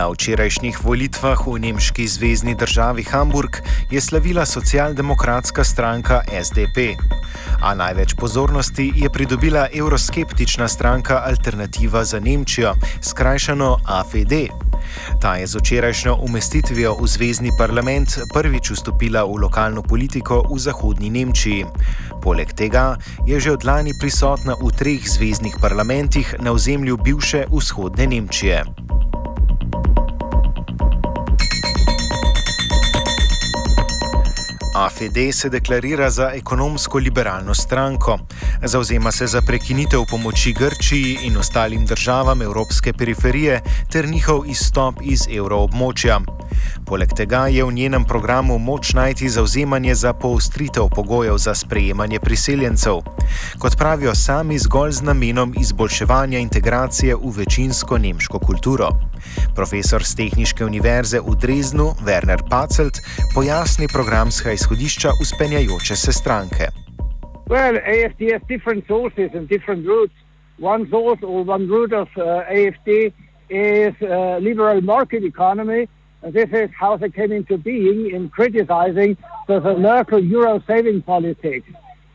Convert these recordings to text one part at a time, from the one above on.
Na včerajšnjih volitvah v nemški zvezdni državi Hamburg je slavila socialdemokratska stranka SDP. A največ pozornosti je pridobila evroskeptična stranka Alternativa za Nemčijo, skrajšano AFD. Ta je z včerajšnjo umestitvijo v zvezdni parlament prvič vstopila v lokalno politiko v zahodnji Nemčiji. Poleg tega je že od lani prisotna v treh zvezdnih parlamentih na ozemlju bivše vzhodne Nemčije. AFD e se deklarira za ekonomsko-liberalno stranko. Zauzema se za prekinitev pomoči Grčiji in ostalim državam evropske periferije ter njihov izstop iz evroobmočja. Poleg tega je v njenem programu moč najti zauzemanje za poostritev pogojev za sprejemanje priseljencev. Kot pravijo sami, zgolj z namenom izboljševanja integracije v večinsko nemško kulturo. Profesor z Tehnične univerze v Dreznu Werner Pacelt pojasni programska izhodišča uspenjajoče se stranke. Well, AFD has different sources and different routes. One source or one route of uh, AFD is uh, liberal market economy. And this is how they came into being in criticizing the, the Merkel euro saving politics.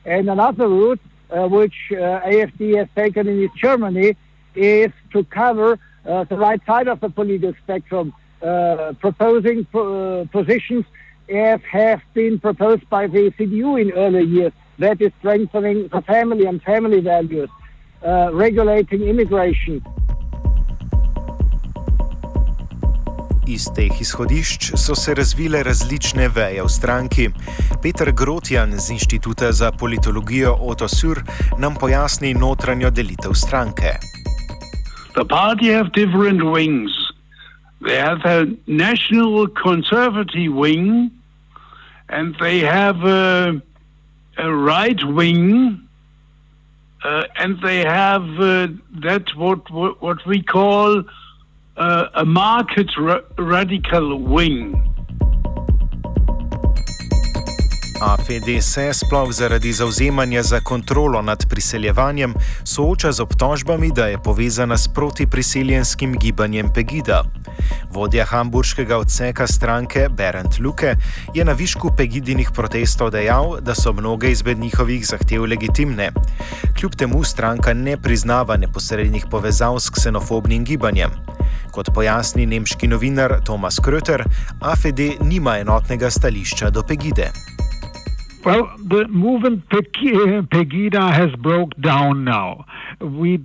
And another route, uh, which uh, AFD has taken in East Germany, is to cover uh, the right side of the political spectrum uh, proposing pr uh, positions as have been proposed by the CDU in earlier years. That is strengthening the family and family values, uh, regulating immigration. Iz teh izhodišč so se razvile različne veje v stranki. Petr Grotjan z Inštituta za politologijo Otosur nam pojasni notranjo delitev stranke. The party have different wings. They have a national conservative wing, and they have a, a right wing, uh, and they have uh, that what, what, what we call uh, a market ra- radical wing. AFDS e sploh zaradi zauzemanja za kontrolo nad priseljevanjem sooča z obtožbami, da je povezana s protipriseljenskim gibanjem Pegida. Vodja hamburškega odseka stranke Berend Luke je na višku Pegidinih protestov dejal, da so mnoge izmed njihovih zahtev legitimne. Kljub temu stranka ne priznava neposrednih povezav s ksenofobnim gibanjem. Kot pojasni nemški novinar Thomas Kröter, AFD e nima enotnega stališča do Pegide. Well, the movement Pegida has broke down now. We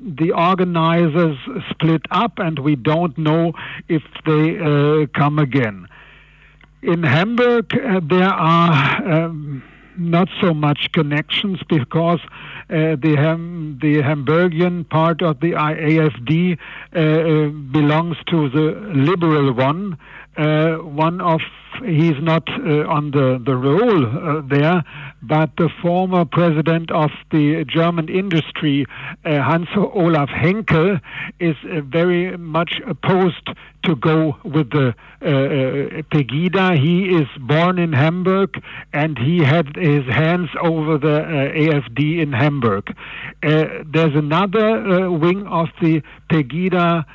the organizers split up, and we don't know if they uh, come again. In Hamburg, uh, there are. Um, not so much connections because uh, the Ham- the Hamburgian part of the IAFD uh, uh, belongs to the liberal one, uh, one of he's not uh, on the the roll uh, there, but the former president of the German industry, uh, Hans Olaf Henkel, is uh, very much opposed to go with the uh, Pegida. He is born in Hamburg, and he had his hands over the AfD in Hamburg. there's another wing of the Pegida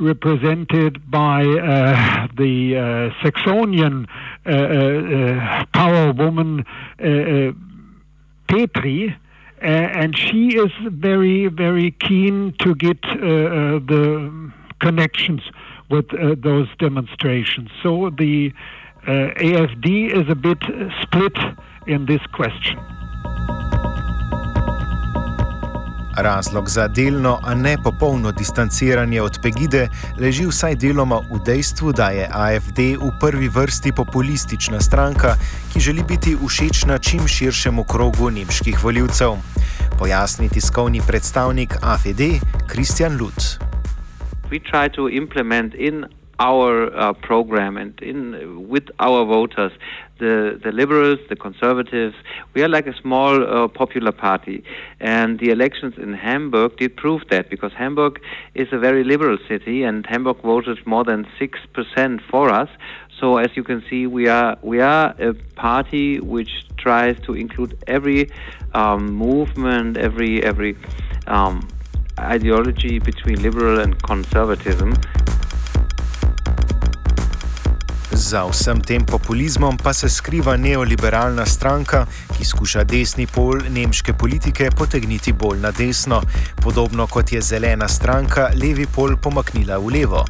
represented by uh, the uh, Saxonian uh, uh, uh power woman uh, Petry. and she is very, very keen to get the connections with those demonstrations. So the AFD is a bit split in this question. Razlog za delno, a ne popolno distanciranje od Pegide leži vsaj deloma v dejstvu, da je AFD v prvi vrsti populistična stranka, ki želi biti všečna čim širšemu krogu nemških voljivcev. Pojasni tiskovni predstavnik AFD Kristjan Lutz. We try to implement in our uh, program and in with our voters, the the liberals, the conservatives. We are like a small uh, popular party, and the elections in Hamburg did prove that because Hamburg is a very liberal city, and Hamburg voted more than six percent for us. So as you can see, we are we are a party which tries to include every um, movement, every every. Um, ideology between liberal and conservatism Za vsem tem populizmom pa se skriva neoliberalna stranka, ki skuša desni pol nemške politike potegniti bolj na desno, podobno kot je zelena stranka levi pol pomaknila v levo.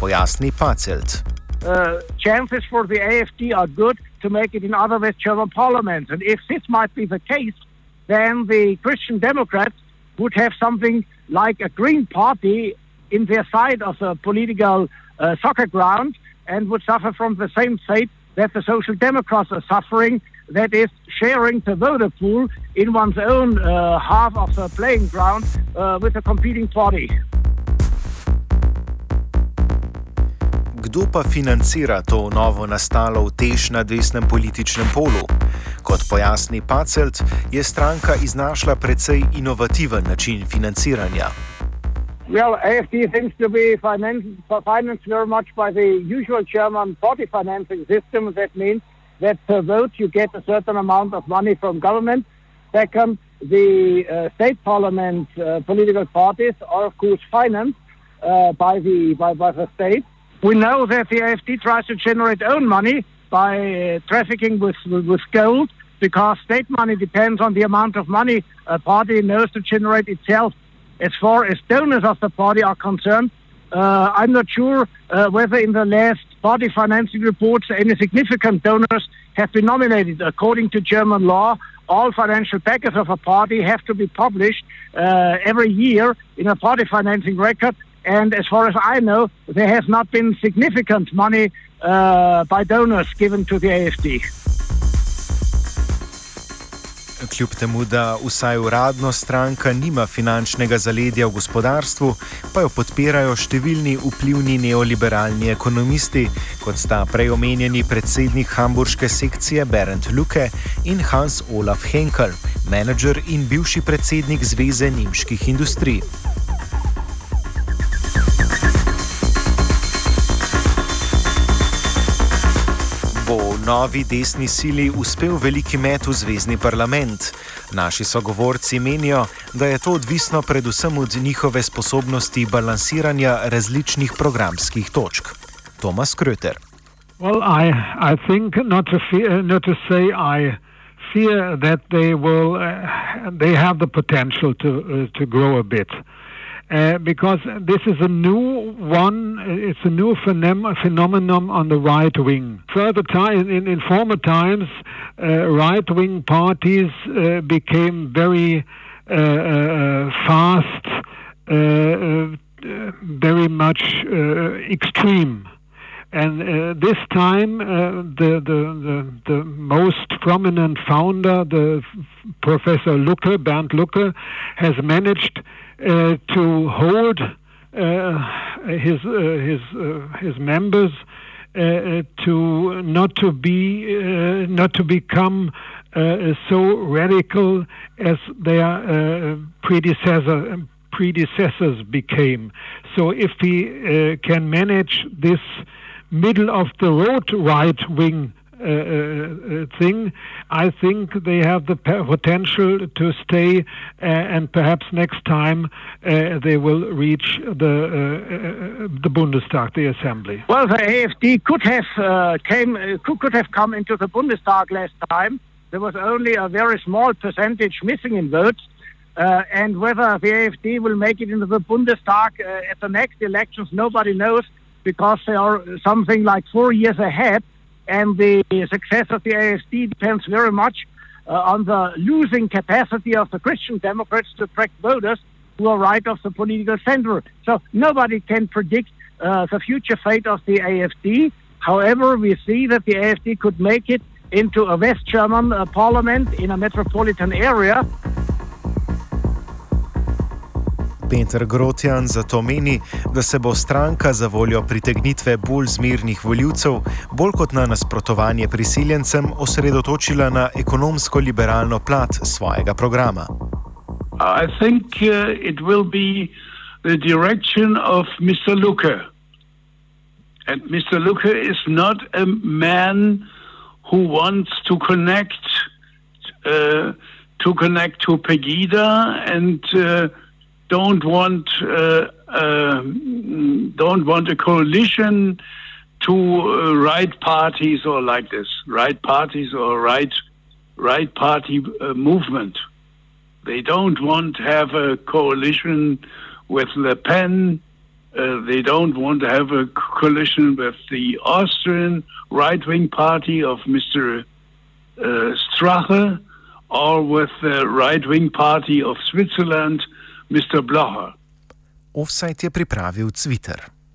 Pojasni Pacelt. Uh, To make it in other West German parliaments. And if this might be the case, then the Christian Democrats would have something like a Green Party in their side of the political uh, soccer ground and would suffer from the same fate that the Social Democrats are suffering that is, sharing the voter pool in one's own uh, half of the playing ground uh, with a competing party. Kdo pa financira to novo nastalo tež na desnem političnem polu? Kot pojasni Pacelt, je stranka iznašla precej inovativen način financiranja. Well, AFD seems to be financed, financed very much by the usual German party financing system. That means that per vote you get a certain amount of money from government. Second, the uh, state parliament uh, political parties are of course financed uh, by the by, by the state. We know that the AFD tries to generate own money by uh, trafficking with with gold because state money depends on the amount of money a party knows to generate itself as far as donors of the party are concerned, uh, I'm not sure uh, whether in the last party financing reports any significant donors have been nominated. According to German law, all financial backers of a party have to be published uh, every year in a party financing record. And as far as I know, there has not been significant money uh, by donors given to the AFD. kljub temu, da vsaj uradno stranka nima finančnega zaledja v gospodarstvu, pa jo podpirajo številni vplivni neoliberalni ekonomisti, kot sta prej omenjeni predsednik hamburške sekcije Berend Luke in Hans Olaf Henkel, menedžer in bivši predsednik Zveze nemških industrij. novi desni sili uspel veliki met v zvezdni parlament. Naši sogovorci menijo, da je to odvisno predvsem od njihove sposobnosti balansiranja različnih programskih točk. Tomas Kröter. Well, I, I think not to, fear, not to say I fear that they will uh, they have the potential to uh, to grow a bit. Uh, uh, because this is a new one. It's a new phenomenon on the right wing. Further time in, in former times, uh, right wing parties uh, became very uh, uh, uh, fast, very much extreme. And this time, the, the, the, the, most prominent founder, the Professor Lucke, Bernd Lucke, has managed uh, to hold uh, his uh, his his members to not to be not to become so radical as their predecessor predecessors became. So if he can manage this middle of the road right wing uh, uh, uh, thing. I think they have the potential to stay, uh, and perhaps next time uh, they will reach the uh, the Bundestag, the assembly. Well, the AfD could have came could have come into the Bundestag last time. There was only a very small percentage missing in votes. and whether the AfD will make it into the Bundestag at the next elections, nobody knows because they are something like four years ahead and the success of the AFD depends very much uh, on the losing capacity of the Christian Democrats to attract voters who are right of the political center. So nobody can predict uh, the future fate of the AFD. However, we see that the AFD could make it into a West German uh, parliament in a metropolitan area. Peter Grotjan zato meni, da se bo stranka za voljo pritegnitve bolj zmernih voljivcev, bolj kot na nasprotovanje priseljencem, osredotočila na ekonomsko-liberalno plat svojega programa. Mislim, da bo to direkcija gospoda Luka. And Mr. Luca is not a man who wants to connect uh, to connect to Pegida and uh, don't want uh, uh, don't want a coalition to uh, right parties or like this, right parties or right right party uh, movement. They don't want to have a coalition with Le Pen. Uh, they don't want to have a coalition with the Austrian right wing party of Mr. Uh, Strache or with the right wing party of Switzerland Mr. Blaha. Offset je pripravil Twitter.